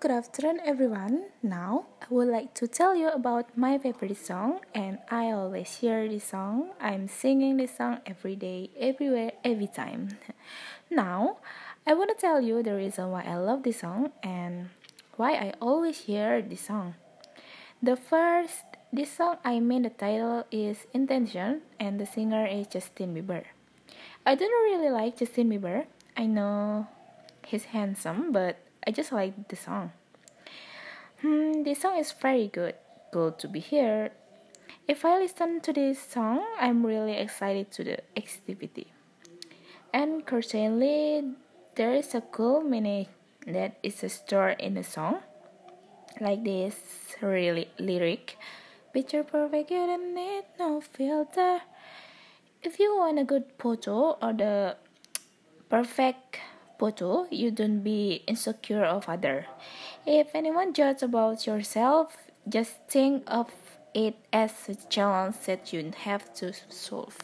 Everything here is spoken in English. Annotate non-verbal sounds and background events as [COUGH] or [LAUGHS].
good afternoon everyone. Now I would like to tell you about my favorite song and I always hear this song. I'm singing this song every day, everywhere, every time. [LAUGHS] Now I want to tell you the reason why I love this song and why I always hear this song. The first this song I mean the title is Intention and the singer is Justin Bieber. I don't really like Justin Bieber. I know he's handsome, but I just like the song. Hmm, this song is very good. Good to be here. If I listen to this song, I'm really excited to the activity. And currently, there is a cool meaning that is stored in the song. Like this really lyric. Picture perfect, you don't need no filter. If you want a good photo or the perfect photo, you don't be insecure of other. If anyone judge about yourself, just think of it as a challenge that you have to solve.